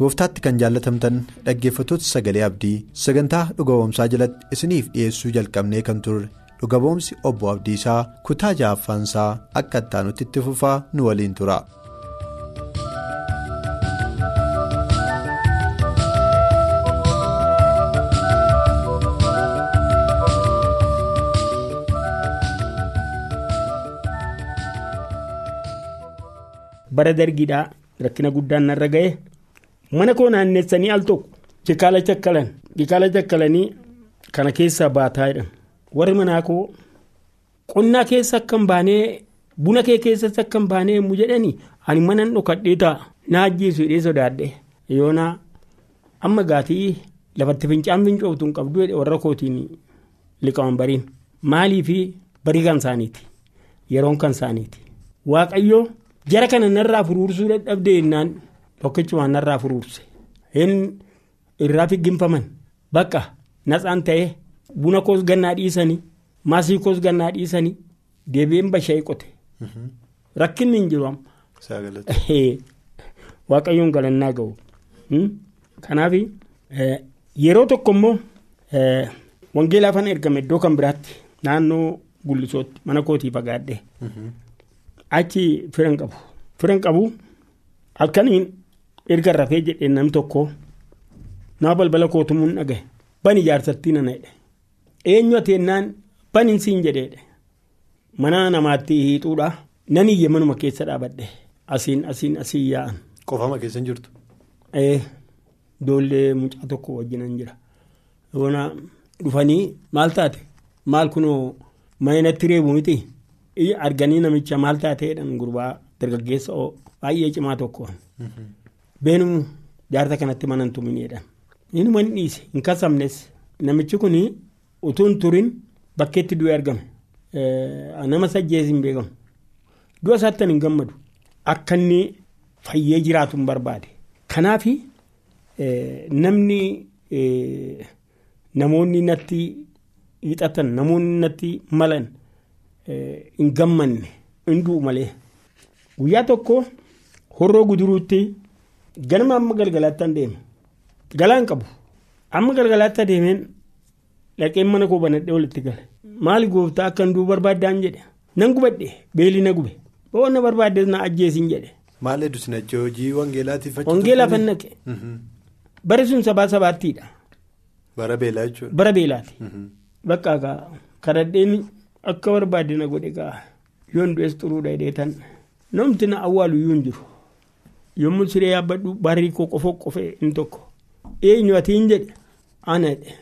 Gooftaatti kan jaallatamtan dhaggeeffattoota sagalee abdii sagantaa dhuga ba'umsaa jalatti isiniif dhiyeessuu jalqabnee kan turre dhuga ba'umsi obbo abdiisaa kutaa ja'affaansaa akka ittaanutti itti fufaa nu waliin tura. bara dargiidhaa rakkina guddaan narra ga'e mana koo naannessanii al tokko jikaala chakkalan jikaala chakkalanii kana keessaa baataa jedhan. Warri manaa koo qonnaa keessa akka hin baanee buna kee keessatti akka hin baanee mu jedhanii ani manan dhokadhee ta'a na ajjeesu hidhee sodaadhe. Yoonaa amma gaatii lafatti fincaan fincooftu hin qabdu warra kootiin liqaman bariin. Maalii fi barii kan isaaniiti? Yeroon kan isaaniiti. Waaqayyoo jara kana narraa furuursuu dadhabdee jennaan tokkichumaan narraa furuurse hin irraa figginfaman. Bakka natsaan ta'ee buna koos gannaa dhiisanii maasii koos gannaa dhiisanii deebi'een basha'ee qote. Rakkinni hin jiru waaqayyoon galannaa ga'u. Kanaaf yeroo tokko immoo wangeelaafan ergame iddoo kan biraatti naannoo gullisootti mana kootii fagaadhe. Achi firan qabu. Firan qabu halkaniin erga rafee jedhee nam tokko nama balbala kootumuu hin dhagaye bani ijaarsattii nana jedhe eenyu ateennaan baniin siin jedheedhe mana namaatti hiixuudha nan iyye manuma keessa dhaabadhe asiin asiin asiin yaa'an. qofama keessa hin jirtu. Doollee mucaa tokko wajjinan jira. Yoona dhufanii maal taate maal kunoo mayinatti reebu miti arganii namicha maal taateedhaan gurbaa dargaggeessa baay'ee cimaa tokko. Beenumu jaarsa kanatti manan tumineedhaan. Inni man dhiise hin kasamnes namichi kun utuu hin turin bakkeetti du'e argame. Nama sajjees hin beekamu. Du'a isaatti hin gammadu. Akka inni fayyee jiraatu hin barbaade. Kanaaf namni namoonni natti hixatan namoonni natti malan hin gammanne hin du'u malee. Guyyaa tokko horroo guduruutti ganama amma galgalaatti an deeme. Galaan qabu. Amma galgalaatti adeemeen dhaqeen mana koo banadhee walitti gale. Maali gooftaa akka hin du'u barbaaddaan jedhe. Nan gubadhe beelii na gube. Bo'oon na barbaaddes na ajjeesin jedhe. Maal hedduu sinachee hojii wangeelaatiif Wangeelaa fannaqe. Bara sun sabaa sabaattiidha. Bara beelaa jechuudha. Bara beelaati. Bakka kadhadheen akka barbaade na godhe gaa yoon du'es xuruudha hidheetan namti na awwaalu iyyuu hin jiru. Yommuu siree yaabbadhu barrii koo qofoo qofee inni tokko. Eenyu ati hin jedhe? Ana jedhe.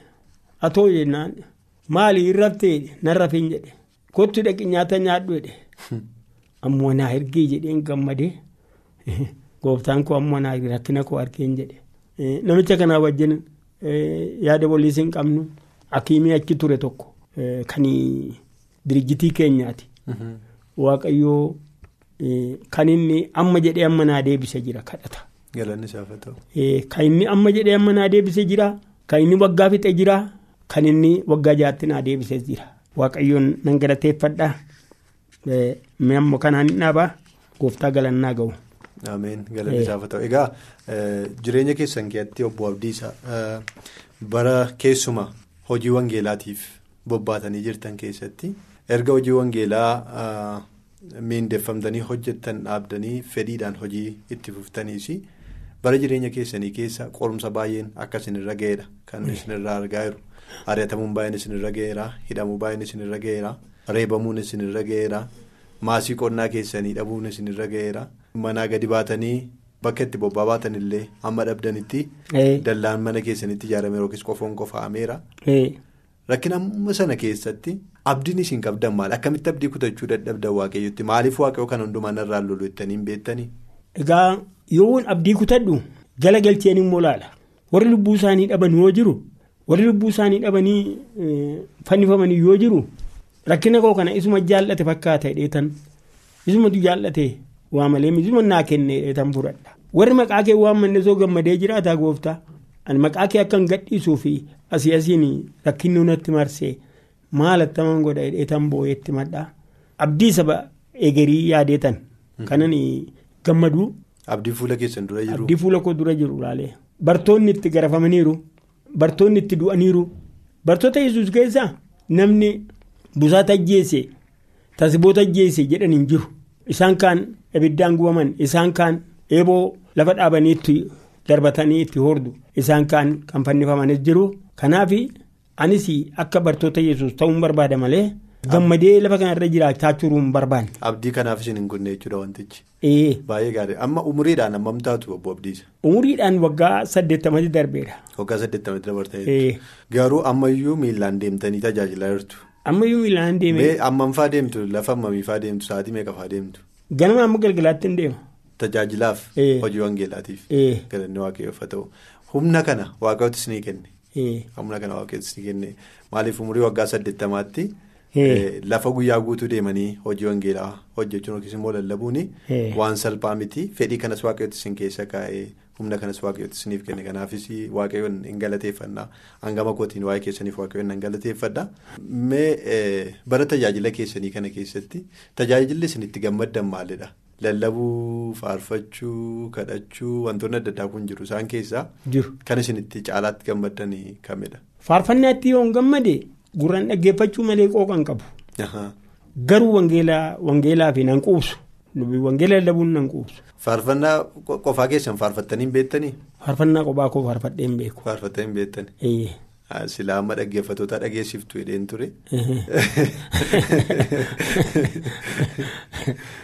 Atoo jennaan maali hin raftee nan rafin jedhe. Kottu dhaqi nyaata nyaadhu jedhe. Ammoo naa ergee jedheen gammadee. Gooftaan koo ammoo naa rakkina koo argeen jedhe. Namicha kanaa wajjin yaada waliis hin qabnu akiimii achi ture tokko. Kan dirjitii keenyaati. Waaqayyoo kan inni amma jedhee amma naa deebise jira kadhata. Galanni isaaf haa ta'u. Kan inni amma jedhee amma naa deebise jira. Kan inni waggaa fixe jira. Kan inni waggaa jaatti naa deebise jira. Waaqayyoon nan galateeffadha. Mee ammoo kanaan hin dhaabaa gooftaa galannaa ga'u. Ameen galanni isaaf haa ta'u. Egaa jireenya keessan keessatti obbo Abdiisaa bara keessuma hojii wangeelaatiif bobbaatanii jirtan keessatti erga hojii wangeelaa miindeffamtanii hojjettan dhaabdanii fedhiidhaan hojii itti fuftaniis bara jireenya keessanii keessa qorumsa baay'een akka isinirra ga'eedha kan isinirraa argaa jiru. Ari'atamuun baay'een isinirra ga'eera hidhamuu baay'een isinirra ga'eera reebamuun isinirra ga'eera maasii qonnaa keessanii dhabuun isinirra ga'eera manaa gadi baatanii bakka itti bobbaa baatan illee hamma dhabdanitti dallaan mana keessanitti ijaarame yookiis qofoon qofa'ameera rakkina sana keessatti abdiin isin qabdan maal? Akkamitti abdii kutachuu dadhabdan waaqayyotti? Maaliif waaqayyoo kan hundumaan irraa lolu jettanii hin beektanii. Egaa yoon abdii kutadhu gala galcheen immoo laala. Warri lubbuu isaanii dhaban yoo jiru warri lubbuu isaanii dhabanii fannifamanii yoo jiru rakkina koo kana isuma jaallate fakkaata dheetan isumatu jaallate waa malee isuma naa kenne dheetan fudhadha warri maqaa kee waan manne soo gammadee jiraataa gooftaa ani maqaa kee akkan gadhiisuu fi asii asiin rakkinni natti marsee maal attaman godha dheetan boo'eetti madhaa abdii saba egerii yaadeetan kanan gammaduu. Abdii fuula keessan dura jiru. Abdii fuula koo dura jiru laalee bartoonni itti garafamaniiru? Bartoonni itti du'aniiru? Bartoota yesus keessaa namni busaata ajjeese tasiboota ajjeese jedhan hin jiru. Isaan kaan ibiddaan gubaman isaan kaan eeboo lafa dhaabanii itti darbatanii itti hordu isaan kaan kan fannifamanis jiru kanaaf anis akka bartoota yesus ta'uun barbaada malee. gammadee lafa kanarra jiraachuu hin barbaanne. Abdii kanaaf isin hin kunne jechuudha wantichi. Ee. Baay'ee gaarii amma umuriidhaan hammam taatu obbo Abdiisa. Umuriidhaan waggaa saddeettamatti darbeera. Waggaa saddeettamatti dabartanii. Garuu ammayyuu miilaan deemtanii tajaajilaa jirtu. Ammayyuu miilaan deemee. Mee ammamfaa deemtu lafa ammamiifaa deemtu sa'aatii meeqafaa deemtu. Ganama amma galgalaatti hin deema. Tajaajilaaf. Hojii wangeelaatiif. Ee. Galanni waaqayyoof ta'u humna kana waaqayyootis ni kenne. Ee. Humna kana waaqayyootis ni kenne maaliif umurii waggaa saddeettamaatti. Ee. Lafa guyyaa guutuu deemanii hojii wangeelaa hojjechuun yookiis immoo lallabuun waan salphaa miti fedhii kanas waaqayyooti isin keessa kaa'ee humna kanas waaqayyooti isiniif kenne kanaafis waaqayyoon hin galateeffannaa hangama kootiin waa'ee keessaniif waaqayyoon hin galateeffadha. Mee bara tajaajila keessanii kana keessatti tajaajilli isin itti gammaddan maalidha? Lallabuu, faarfachuu, kadhachuu wantoonni adda addaa kun jiru isaan keessaa Jiru. kan isin itti caalaatti gammaddan kamidha? Faarfannaatti yoo hin gammade gurraan dhaggeeffachuu malee qooqan qabu. Garuu wangeelaa fi nan quubsu. Wangeela lallabuun nan quubsu. Faarfannaa qofaa keessan faarfattanii hin beektanii? Faarfannaa kophaa koo faarfadhee hin beeku. Faarfattanii hin beektanii? Ee. Silaa amma dhaggeeffattoota dhageessiftu hidheen ture.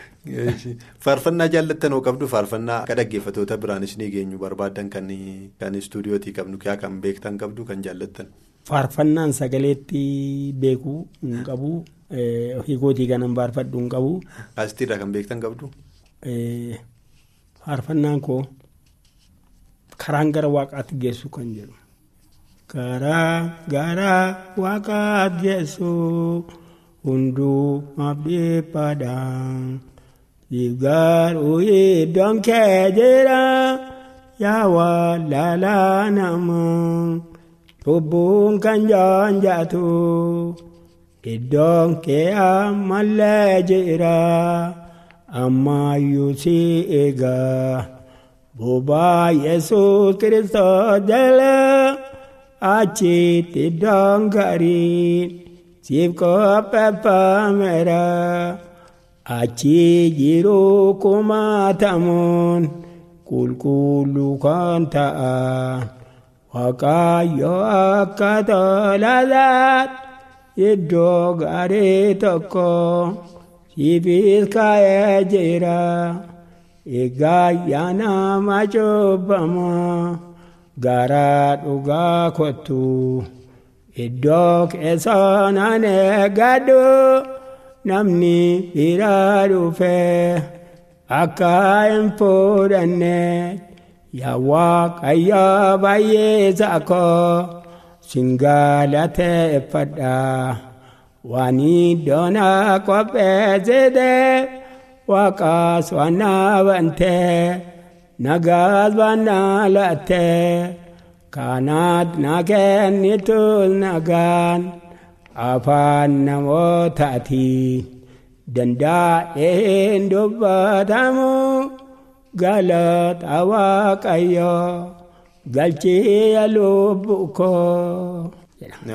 Faarfannaa jaallattan hoo qabdu faarfannaa akka dhaggeeffattoota biraanis ni geenyu barbaadan kan istuudiyootii qabnu kan beektan qabdu kan jaallattan. Faarfannaan sagaleetti beeku hin qabu. Hiikootii kanan faarfadhu hin qabu. Asitirraa kan beektan qabdu. Faarfannaan koo karaan gara waaqaatti geessu kan jedhu. Karaa gara waaqaatti geessu hunduu abdiifadhaan. Sigaaruu iddoon kee jira yaa wallaalaa namaa. Lubbuun kan jaanjatu iddoon kee ammallee jira ammayyuu si eegaa bobaa yesus kiristoos jala achitti iddoon gaarii siif qopheeffameera achi jiru kumaatamuun qulqulluu kan ta'a. Waaqayyo akka tolasaatti iddoo gaarii tokko siifis kaa'ee jira. Egaa nama cubbama gara dhugaa kottu iddoo keessaa naan eeggadhu namni bira dhufee akka hin fuudhanne. Yaa waaqayyo baay'ee saakoo singalateeffadha waan iddoona qopheessite waaqaas waan naabante nagaas waan naalatte kanaat na kennitu nagaan afaan namootaati dandaa'een dubbatamu. Galata waaqayyoo galchee lubbuu koo.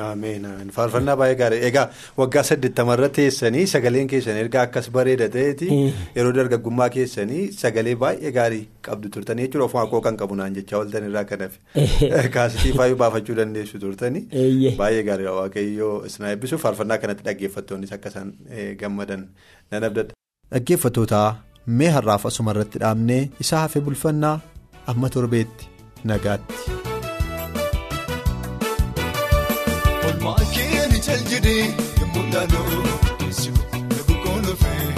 Ameen faarfannaa baay'ee gaarii egaa waggaa saddeettamarra teessanii sagaleen keessan erga akkas bareeda ta'eeti yeroo dargaggummaa keessanii sagalee baay'ee gaarii qabdu turtanii jechuudha. Ofuma koo kan qabu naan jechaa ooltan irraa kan hafe. Kaasitii faayuu baafachuu dandeessu turtanii baay'ee gaariidha waaqayyoo isin eebbisuuf faarfannaa kanatti dhaggeeffattoonnis akka isaan gammadan nan abdadha. Dhaggeeffattootaa. mee har'aaf asuma irratti dhaabnee isaa hafe bulfannaa amma torbeetti nagaatti. Yemmuu eessibu lagu koolofee.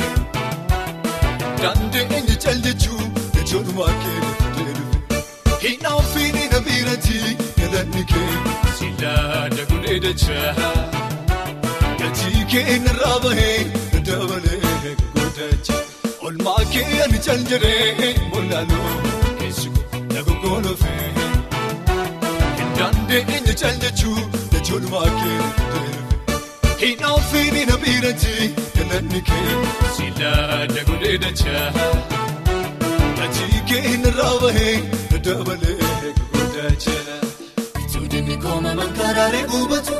Dandeenye cal jechuun ijoollummaa keenya fuudhee dhufe. Hinna ofiin na biirati galanni kee silaa dagulee dachaa. Gatii kee narraa bahee dabalee godhacha. Olmaa kee ani cal jedhee mul'aloo keessumaa lagu koolofee. Dandeenye cal jechuun keenya fuudhee dhufe. Hinna ofiin na biirati galanni kee silaa dagulee dachaa. Gatii kee narraa bahee dabalee godhacha. Tuudinni kooma mankaaraalee gubatu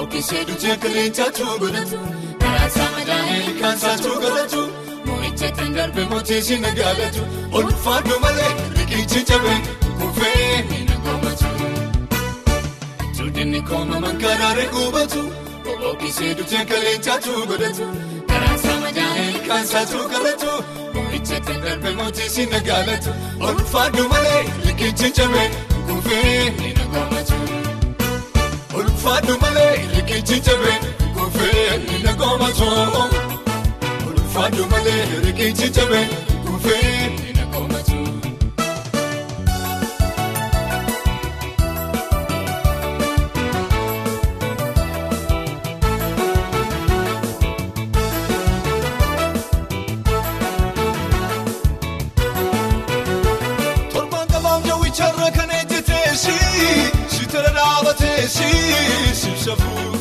Ookisee dutee akka leencaatu godhatu Karaa saamadaa ilkaan saatu godhatu Moo'icha tan darbe mootii na gaalatu Olfaadhu malee riqichi cabee kufee na. Tuudinni kooma mankaaraalee gubatu Ookisee dutee akka leencaatu godhatu Karaa saamadaa ilkaan saatu godhatu Moo'icha tan darbe mootii na gaalatu Olfaadhu malee riqichi cabee kufee na goomatu. Ulfaadhu malee rikichi jabee kufee na goomatu. Ulfaadhu malee rikichi jabee kufee na goomatu. Dhaabateesi sibsafuu.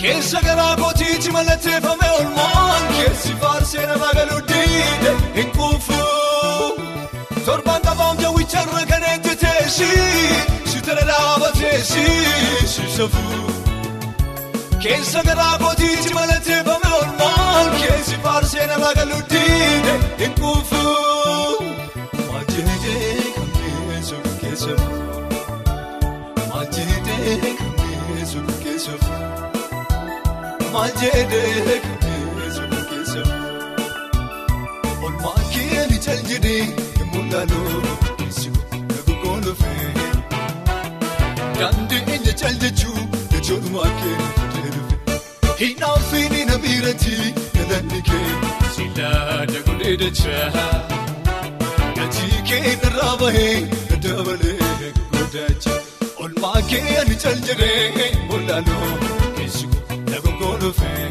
Keessa garaa kootiitti mallatteeffame olmaan keessi faarsee nama galuu diide hin kuufuu. Torbaan qabaam jawwicharra kan ejjeteesi sitara dhaabateesi sibsafuu. Keessa garaa kootiitti mallatteeffame olmaan keessi faarsee nama galuu diide hin kuufuu. Majeedee kan keessa keessa Majeedee kan keessa keessa Olmaa keenya cal jedhee yemmuu laaloo eessibu lagu koolofee. Dandeenye cal jechuun ijoollummaa keenya fuudhee dhufe. Hinna ofiin na biirati galanni kee silaa dagulee dachaa. Gatii kee narraa bahee dabalee godhacha. Olmaa kee ani cal jedhee mul'aloo keessumaa lagu koolofee.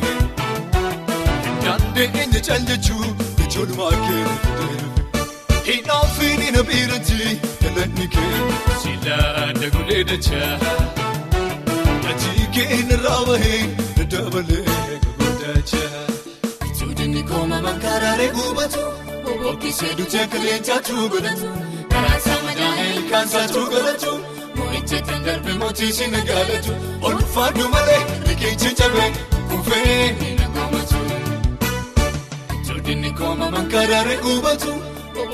Dandeenye cal jechuun ijoollummaa keenya fuudhee dhufe. Hinna ofiin na biirati galanni kee silaa dagulee dachaa. Gatii kee narraa bahee dabalee godhacha. Tuudinni kooma mankaaraalee gubatu. Ookisee dutee akka leencaatu godhatu. Karaa saamadaa ilkaan saatu godhatu. Moo'icha tan darbe mootii na gaalatu. Olfaadhu malee riqichi cabee kufee na goomatu. Tuudinni kooma mankaaraalee gubatu.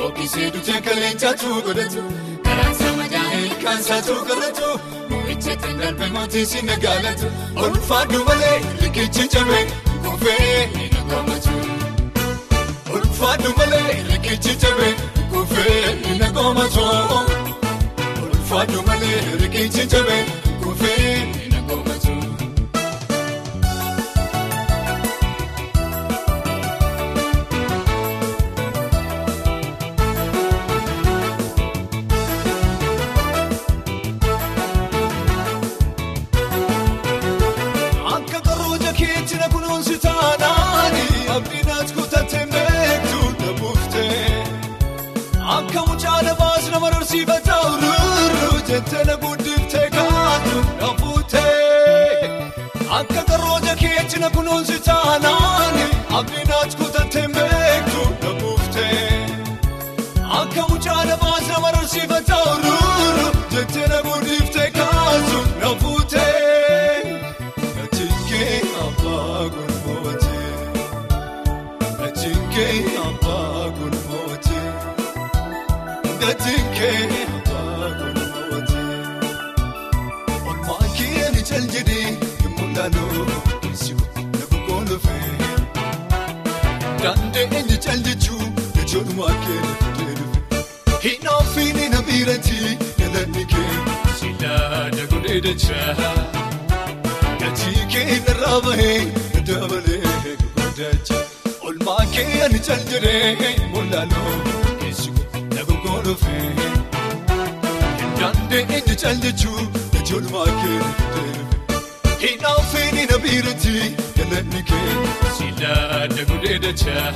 Ookisee dutee akka leencaatu godhatu. Karaa saamadaa ilkaan saatu godhatu. Moo'icha tan darbe mootii na gaalatu. Olfaadhu malee riqichi cabee kufee na goomatu. Ulfaadhu malee rikichi jabee kufee na goomatu. Ulfaadhu malee rikichi jabee kufee na goomatu. Akka qarooja keetti na kunuunsi taanaani abdiin ati kutattee beektu na buuftee. Akka mucaa nabaas nama barsiifata ururru jettee na guddiftee kaatu na fuutee. Akka qarooja keetti na kunuunsi taanaani abdiin ati Cal jechuun ijoollummaa keenya dhufe. Hinna ofiin na biirati galanni kee silaa dagulee dachaa. Gatii keenyarraa bahee dabalee gurguddacha. Olmaa kee ani cal jedhee mul'anoo keessi na goggoolofee. Daandii cal jechuun gatii olmaa kee Hidhaan feenii na biirati galanni kee silaa dagudee dachaa.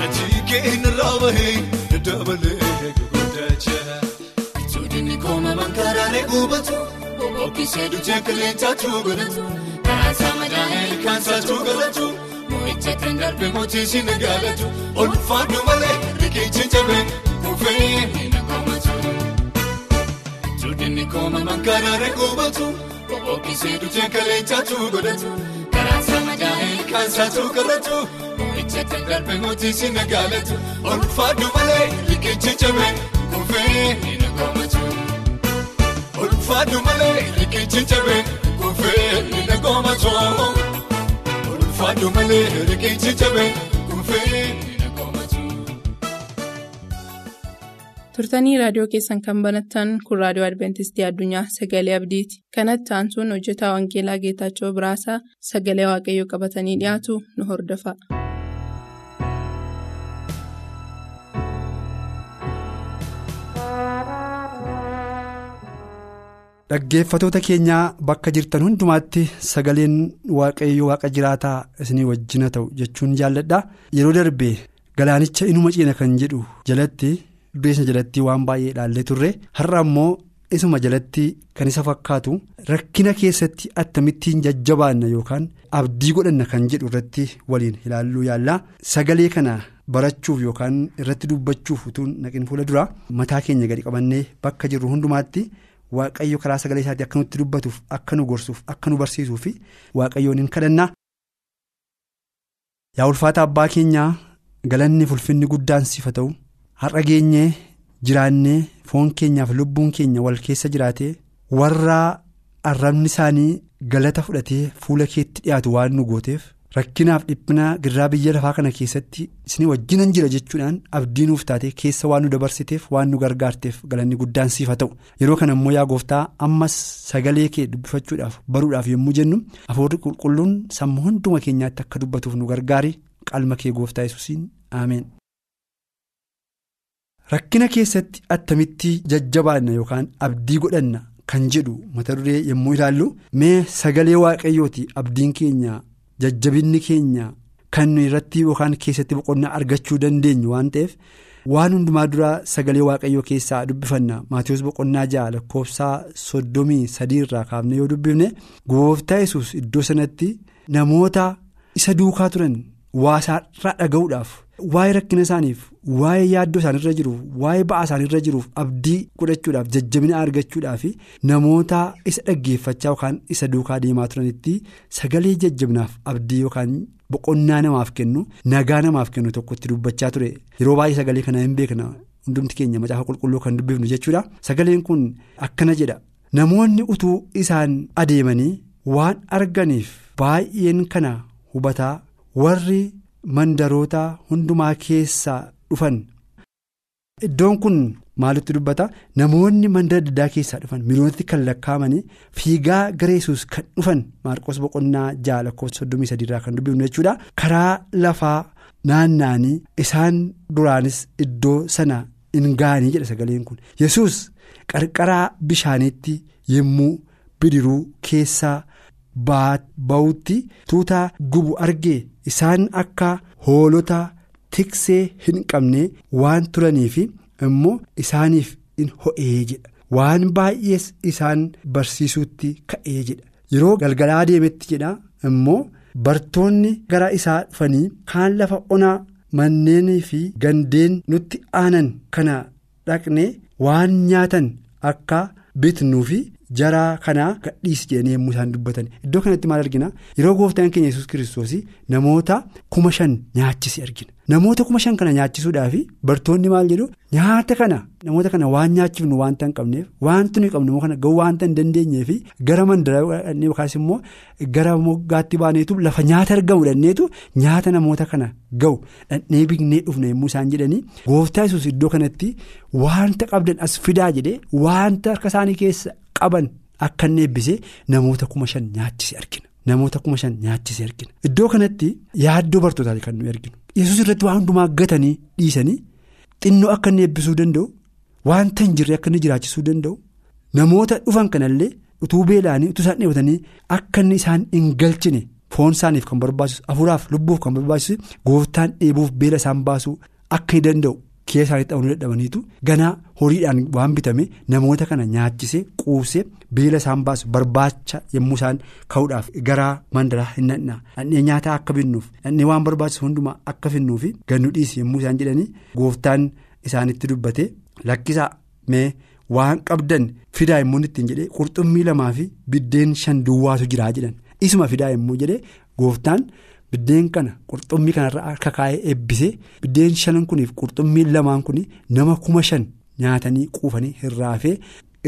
Gatii keenyarraa bahee dabalee gurguddacha. Suudini kooma mankaraalee gubatu. Okkisee dutee qilleensaatu godhatu. Kaansaa madaa'ee kaansaatu godhatu. Moo'icha kan darbe mootii si nagaalatu. Olfaadhu malee riqichi jabee kuufee ni nagaamatu. Suudini kooma mankaraalee gubatu. Okkisee dutee qilleensaatu godhatu. Kaansaa madaa'ee kaansaatu godhatu. Moo'icha kan darbe mootii si nagaalatu. Olfaadhu malee riqichi jabee kuufee ni nagaamatu. Ulfaadhu malee riqichi jabee kuufee ni nagaamatu. Ulfaadhu malee riqichi jabee kuufee turtanii raadiyoo keessan kan banattan kun raadiyoo adventistii addunyaa sagalee abdiiti kanatti aansuun hojjetaa wangeelaa geetaachoo biraasaa sagalee waaqayyoo qabatanii dhiyaatu nu hordofa. Dhaggeeffatoota keenyaa bakka jirtan hundumaatti sagaleen waaqayyo waaqa jiraataa isinii wajjina ta'u jechuun jaalladha. Yeroo darbe galaanicha inuma ciina kan jedhu jalatti duddeessa jalatti waan baay'ee ilaallee turre har'a ammoo isuma jalatti kan isa fakkaatu rakkina keessatti attamittiin jajjabaanna yookaan abdii godhanna kan jedhu irratti waliin ilaalluu yaalla. Sagalee kana barachuuf yookaan irratti dubbachuuf utuu naqin fuula dura mataa keenya gadi qabannee bakka jirru hundumaatti. Waaqayyo karaa sagalee isaatii akka nutti dubbatuuf akka nu gorsuuf akka nu barsiisuuf waaqayyoon hin kadhannaa. Yaa ulfaata abbaa keenyaa galanni ulfinni guddaan siif haa ta'u har'a geenyee jiraannee foon keenyaaf lubbuun keenya wal keessa jiraatee warra arrabni isaanii galata fudhatee fuula keetti dhiyaatu waan nu gooteef rakkinaaf dhiphina girraa biyya lafaa kana keessatti isin wajjinan jira jechuudhaan abdii nuuf taatee keessa waan nu dabarsiteef waan nu gargaarteef galanni guddaan siif haa ta'u yeroo kana immoo yaa gooftaa ammas sagalee kee dubbifachuudhaaf baruudhaaf yommuu jennu hafuurri qulqulluun sammuu hunduma keenyaatti akka dubbatuuf nu gargaari qalma kee gooftaa yesuusiin ameen. Rakkina keessatti attamitti jajjabaanna yookaan abdii godhanna kan jedhu mata duree yommuu ilaallu mee sagalee waaqayyooti abdiin keenya. jajjabinni keenya kan irratti yookaan keessatti boqonnaa argachuu dandeenyu waan ta'eef waan hundumaa dura sagalee waaqayyoo keessaa dubbifanna maatiyoos boqonnaa ja'a lakkoofsaa soddomii sadii irraa kaafne yoo dubbifne gooftaa yesus iddoo sanatti namoota isa duukaa turan waasaarraa dhaga'uudhaaf waa'ee rakkina isaaniif waa'ee yaaddoo isaanirra jiruuf waa'ee ba'aa isaanirra jiruuf abdii godhachuudhaaf jajjabina argachuudhaaf namoota isa dhaggeeffachaa yookaan isa duukaa deemaa turanitti sagalee jajjabinaaf abdii yookaan boqonnaa namaaf kennu nagaa namaaf kennu tokkotti dubbachaa ture. Yeroo baay'ee sagalee kana hin beekna. Hundumti keenya macaafa qulqulluu kan dubbifnu jechuudha. Sagaleen kun akkana jedha. Namoonni utuu isaan adeemanii waan arganiif baay'een kana hubataa warri. Mandaroota hundumaa keessaa dhufan. Iddoon kun maalitti dubbata? Namoonni mandara adda keessaa dhufan. Miliyoonatti kan lakkaa'amanii fiigaa gara yesus kan dhufan maarqos boqonnaa ja'a lakkoofsa soddomii sadiirraa kan dubbifnu jechuudha. Karaa lafaa naanna'anii isaan duraanis iddoo sana hin ga'anii jedha sagaleen kun. Yesus qarqaraa bishaaniitti yommuu bidiruu keessaa ba'utti tuutaa gubu argee. Isaan akka hoolota tiksee hin qabne waan turaniif immoo isaaniif in ho'ee jedha. Waan baay'ees isaan barsiisuutti ka'ee jedha. Yeroo galgalaa deemetti jedha immoo bartoonni gara isaa dhufanii kaan lafa onaa manneenii fi gandeen nutti aanan kana dhaqne waan nyaatan akka bitnuu fi jaraa kanaa gadhiisi jedhanii yommuu isaan dubbatan iddoo kanatti maal argina? Yeroo gooftaan keenya yesus kiristoos namoota kuma shan nyaachise argina. Namoota kuma shan kana nyaachisuudhaaf bartoonni maal jedhu? Nyaata kana namoota kana waan nyaachifnu waanta hin qabneef waanti nuyi qabnu kana ga'u waanta hin dandeenyeef gara mandara yookaas immoo gara moggaatti baaneetu lafa nyaata argamu dhanneetu nyaata namoota kana ga'u. Dhandhee bignee dhufna yommuu isaan jedhanii gooftaa yesus iddoo kanatti waanta qabdan as fidaa jedhee waanta harka isaanii keessa. Qaban akka inni eebbisee namoota kuma shan nyaachise argina. Namoota kuma shan nyaachise argina. Iddoo kanatti yaaddoo bartootaati kan nuyi arginu. Yesuus irratti waan hundumaa gatanii dhiisanii xinnoo akka inni eebbisuu danda'u wanta hin jirre akka inni jiraachisuu danda'u namoota dhufan kanallee utuu beela'anii utuu isaan dheebotanii akka inni isaan hin galchine foon isaaniif kan barbaachisu hafuuraaf lubbuuf kan barbaachisu gooftaan dheebuuf beela isaan baasuu akka hin danda'u. Kee isaaniitti ta'uu dadhabaniitu ganaa horiidhaan waan bitame namoota kana nyaachisee quubsee beela isaan baasu barbaacha yommuu isaan ka'uudhaaf garaa mandaraa hin nadhaa dhandhee nyaataa akka binnuuf dhandhee waan barbaachisu hundumaa akka finnuufi gannu dhiisi yommuu isaan jedhanii gooftaan isaanitti dubbate lakkisaa mee waan qabdan fidaa yommuu ittiin jedhee qurxummii lamaa fi biddeen shan duwwaatu jiraa jedhan isuma fidaa yommuu jedhee gooftaan. Biddeen kana qurxummii kanarra harka kaa'ee eebbisee biddeen shanan kuniif qurxummii lamaan kuni nama kuma shan nyaatanii quufanii hirraafee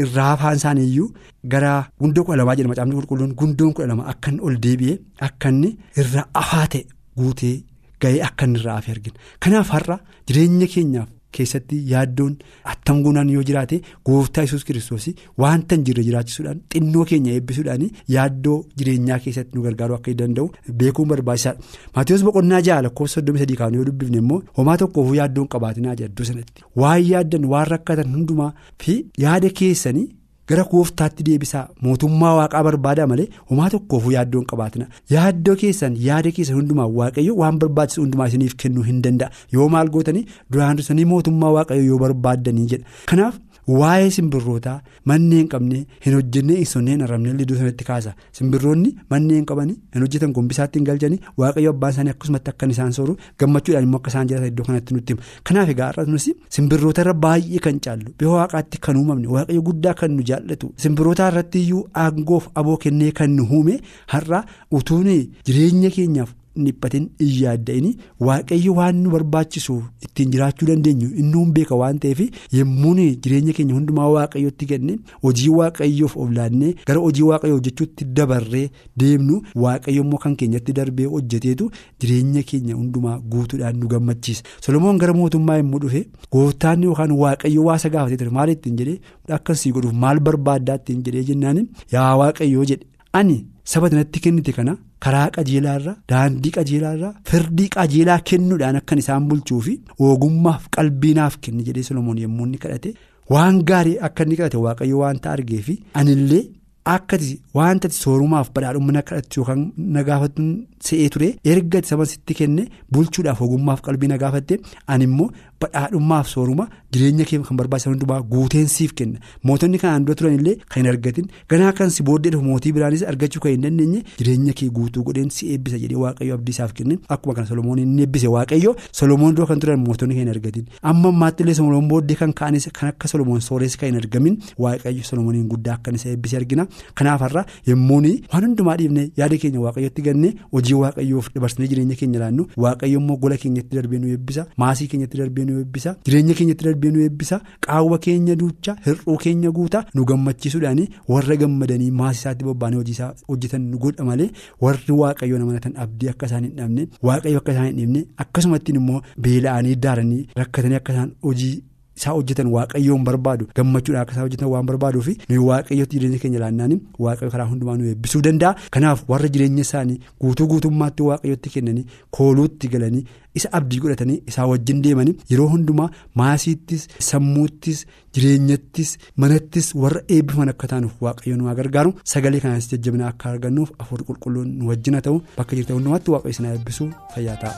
irraafaan isaanii iyyuu gara gundoo kudha lamaa jedhama macaafni qulqulluun gundoon kudha lama akka ol deebi'ee akka inni irra afaa ta'e guutee ga'ee akka inni irraa argina. Kanaaf har'a jireenya keenyaaf keessatti yaaddoon attam guunaan yoo jiraate gooftaa yesus kiristoos wanta hin jirre jiraachisuudhaan xinnoo keenya eebbisuudhaan yaaddoo jireenyaa keessatti nu gargaaruu akka danda'u beekuun barbaachisaadha. Maatiyus boqonnaa ja'a lakkoofsa soddomii sadii kaanuu yoo dubbifne immoo homaa tokkoof yaaddoon qabaatinaa jedhu sanatti waan yaaddan waan rakkatan hundumaa fi yaada keessanii. Gara gooftaatti deebisaa mootummaa waaqaa barbaadaa malee homaa tokkoofu yaaddoon qabaatina. Yaaddoo keessan yaada keessan hundumaa waaqayyo waan barbaachisu hundumaa isiniif kennuu hin danda'a. Yoo maal gootanii duraan dursanii mootummaa waaqayyo yoo barbaaddanii jedha. Kanaaf waa'ee simbirrootaa manneen qabne hin hojjennee hin sonnee hin arrabnee iddoo sanatti kaasa simbirroonni manneen qabanii hin hojjetan gombisaatti hin galchanii waaqayyo abbaan isaanii akkasumatti akkan isaan sooru gammachuudhaan immoo akka isaan jiraatan iddoo kanatti nutti hima kanaaf egaa har'as nuti simbirroota irra baay'ee kan caallu biyya waaqaatti kan uumamne waaqayyo guddaa kan nu jaallatu simbirroota irratti iyyuu aangoof aboo kennee kan nu uume har'a utuun jireenya keenyaaf. Dhiphatiin hin yaadda'in waaqayyo waan nu barbaachisu ittiin jiraachuu dandeenyu inni beeka waan ta'eef yemmuu jireenya keenya hundumaa waaqayyotti kenne hojii waaqayyoof of laannee gara hojii waaqayyoo hojjechuutti dabarree deemnu waaqayyo immoo kan keenyatti darbee hojjeteetu jireenya keenya hundumaa guutuudhaan nu gammachiisa. Solomoon gara mootummaa yommuu dhufe gooftaan yookaan waaqayyo waasa gaafatee ture maal ittiin jedhee akkasii godhuuf maal barbaaddaa ittiin jedhee jennaan? Yaa waaqayyoo jedhe ani saba natti kennite kana. karaa qajeelaarra daandii qajeelaarra firdii qajeelaa kennuudhaan akkan isaan bulchuu fi ogummaaf qalbiinaaf kenne jedhee solomoon yommuu inni kadhate waan gaarii akka inni kadhate waaqayyo waanta argee fi anillee akkati waanta soorumaaf badhaadhummaa kadhattu yookaan na gaafattu se'ee ture erga saba sitti kenne bulchuudhaaf ogummaaf qalbii na gaafatte ani immoo badhaadhummaaf sooruma jireenya kee kan barbaachisan hundumaa guuteen siif kenna. Mootonni kanaan dura turan illee kan hin argatin. Ganaa kan si booddee dhufu mootii biraanis argachuu kan hin dandeenye jireenya kee guutuu godheen si eebbisa jedhee waaqayyo abdii isaaf kenne. Akkuma kana solomoon inni eebbise waaqayyo solomoon dura kan turan mootonni kan hin argatin. Amma ammaatti illee solomoon booddee kan ka'anis kan akka solomoon sooressi kan hin argamin waaqayyo solomooniin guddaa akkan isa eebbise argina. Kanaaf har'a yemmuun waan hundumaa dhiifne yaada keenya waaqayyotti ganne hojii waaqayyoof dabarsinee jireenya keenya laannu waaqayyo immoo gola keenyatti darbee nu eebbisa maasii keenyatti darbee nu eebbisa jireenya keenyatti darbee nu eebbisa qaawwa keenya duucha hir'uu keenya guuta nu gammachiisuudhaan warra gammadanii maasii isaatti bobba'anii hojii isaa hojjetan nu godha malee warri waaqayyoon amanatan abdii akka isaan hin dhabne waaqayyo akka isaan hin dhiibne akkasumattiin immoo beela'anii daaranii rakkatanii akka isaan hojii. Isaa hojjetan waaqayyoon barbaadu gammachuudhaan akka isaan hojjetan waan barbaaduu fi nuyi waaqayyootti jireenya keenya laannaan waaqayyo karaa hundumaa nu eebbisuu danda'a. Kanaaf warra jireenya isaanii guutuu guutummaatti waaqayyootti kennanii kooluutti galanii isa abdii godhatanii isaa wajjin deemanii yeroo hundumaa maasiittis sammuuttis jireenyattis manattis warra eebbifaman akka taanuuf waaqayyo nu gargaaru. Sagalee kanaanis jajjabina akka argannuuf afurii qulqulluun nu wajjina ta'u. Bakka jirtan hundumaatti waaqayyo sana eebbisuu fayyaa ta'a.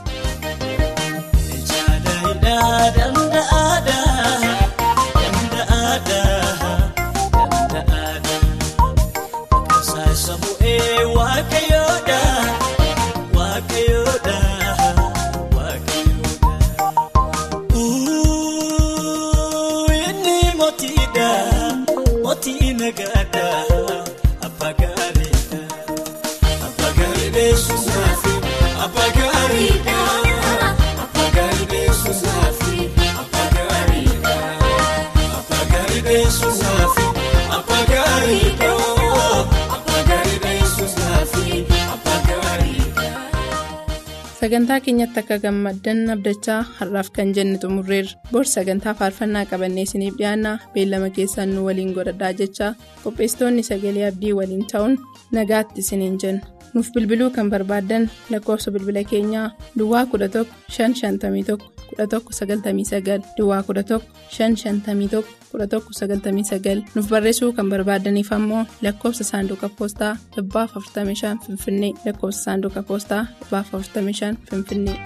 Sagantaa keenyatti akka gammaddan abdachaa har'aaf kan jenne xumurreerra. Bor sagantaa faarfannaa qabannee isiniif dhiyaanna beellama keessaan nu waliin godhadhaa jechaa qopheessitoonni sagalee abdii waliin ta'uun nagaatti isiniin jenna. Nuuf bilbiluu kan barbaaddan lakkoofsa bilbila keenyaa duwwaa 11 551 1199 duwwaa 11 551 1199 nuuf barreessuu kan barbaadaniif ammoo lakkoofsa saanduqa poostaa 45 finfinnee. Lakkoofsa saanduqa poostaa 45 finfinnee.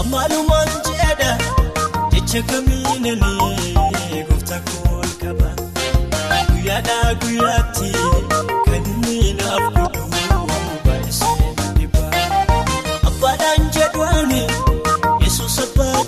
Amaalumaan jedha jecha kamiinanii gooftaa kool qaba? Guyyaadhaa guyyaatti kan inni naaf godhu baay'isee dhibba abbaadhaan jedhuuni yesuus abbaa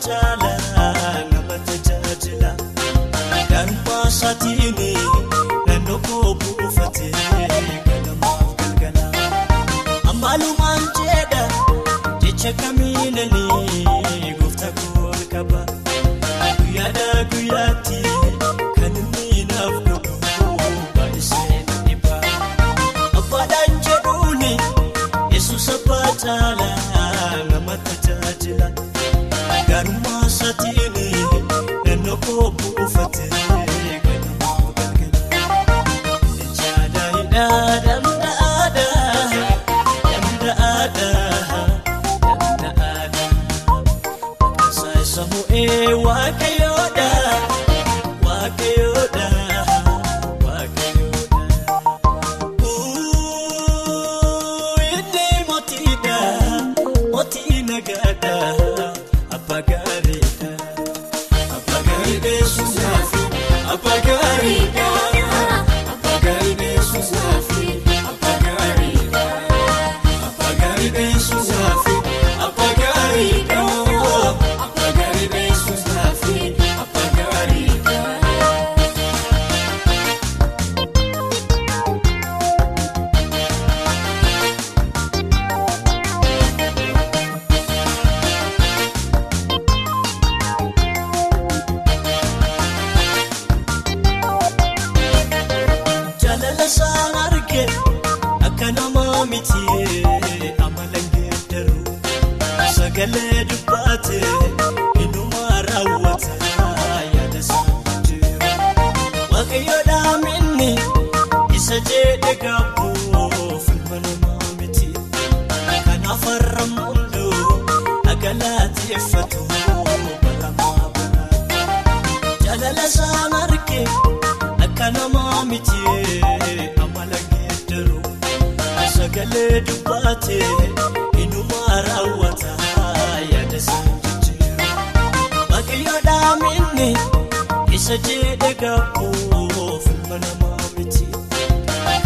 ilma namaa miti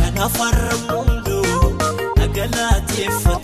kanaaf har'a hunduu agalaatieffatu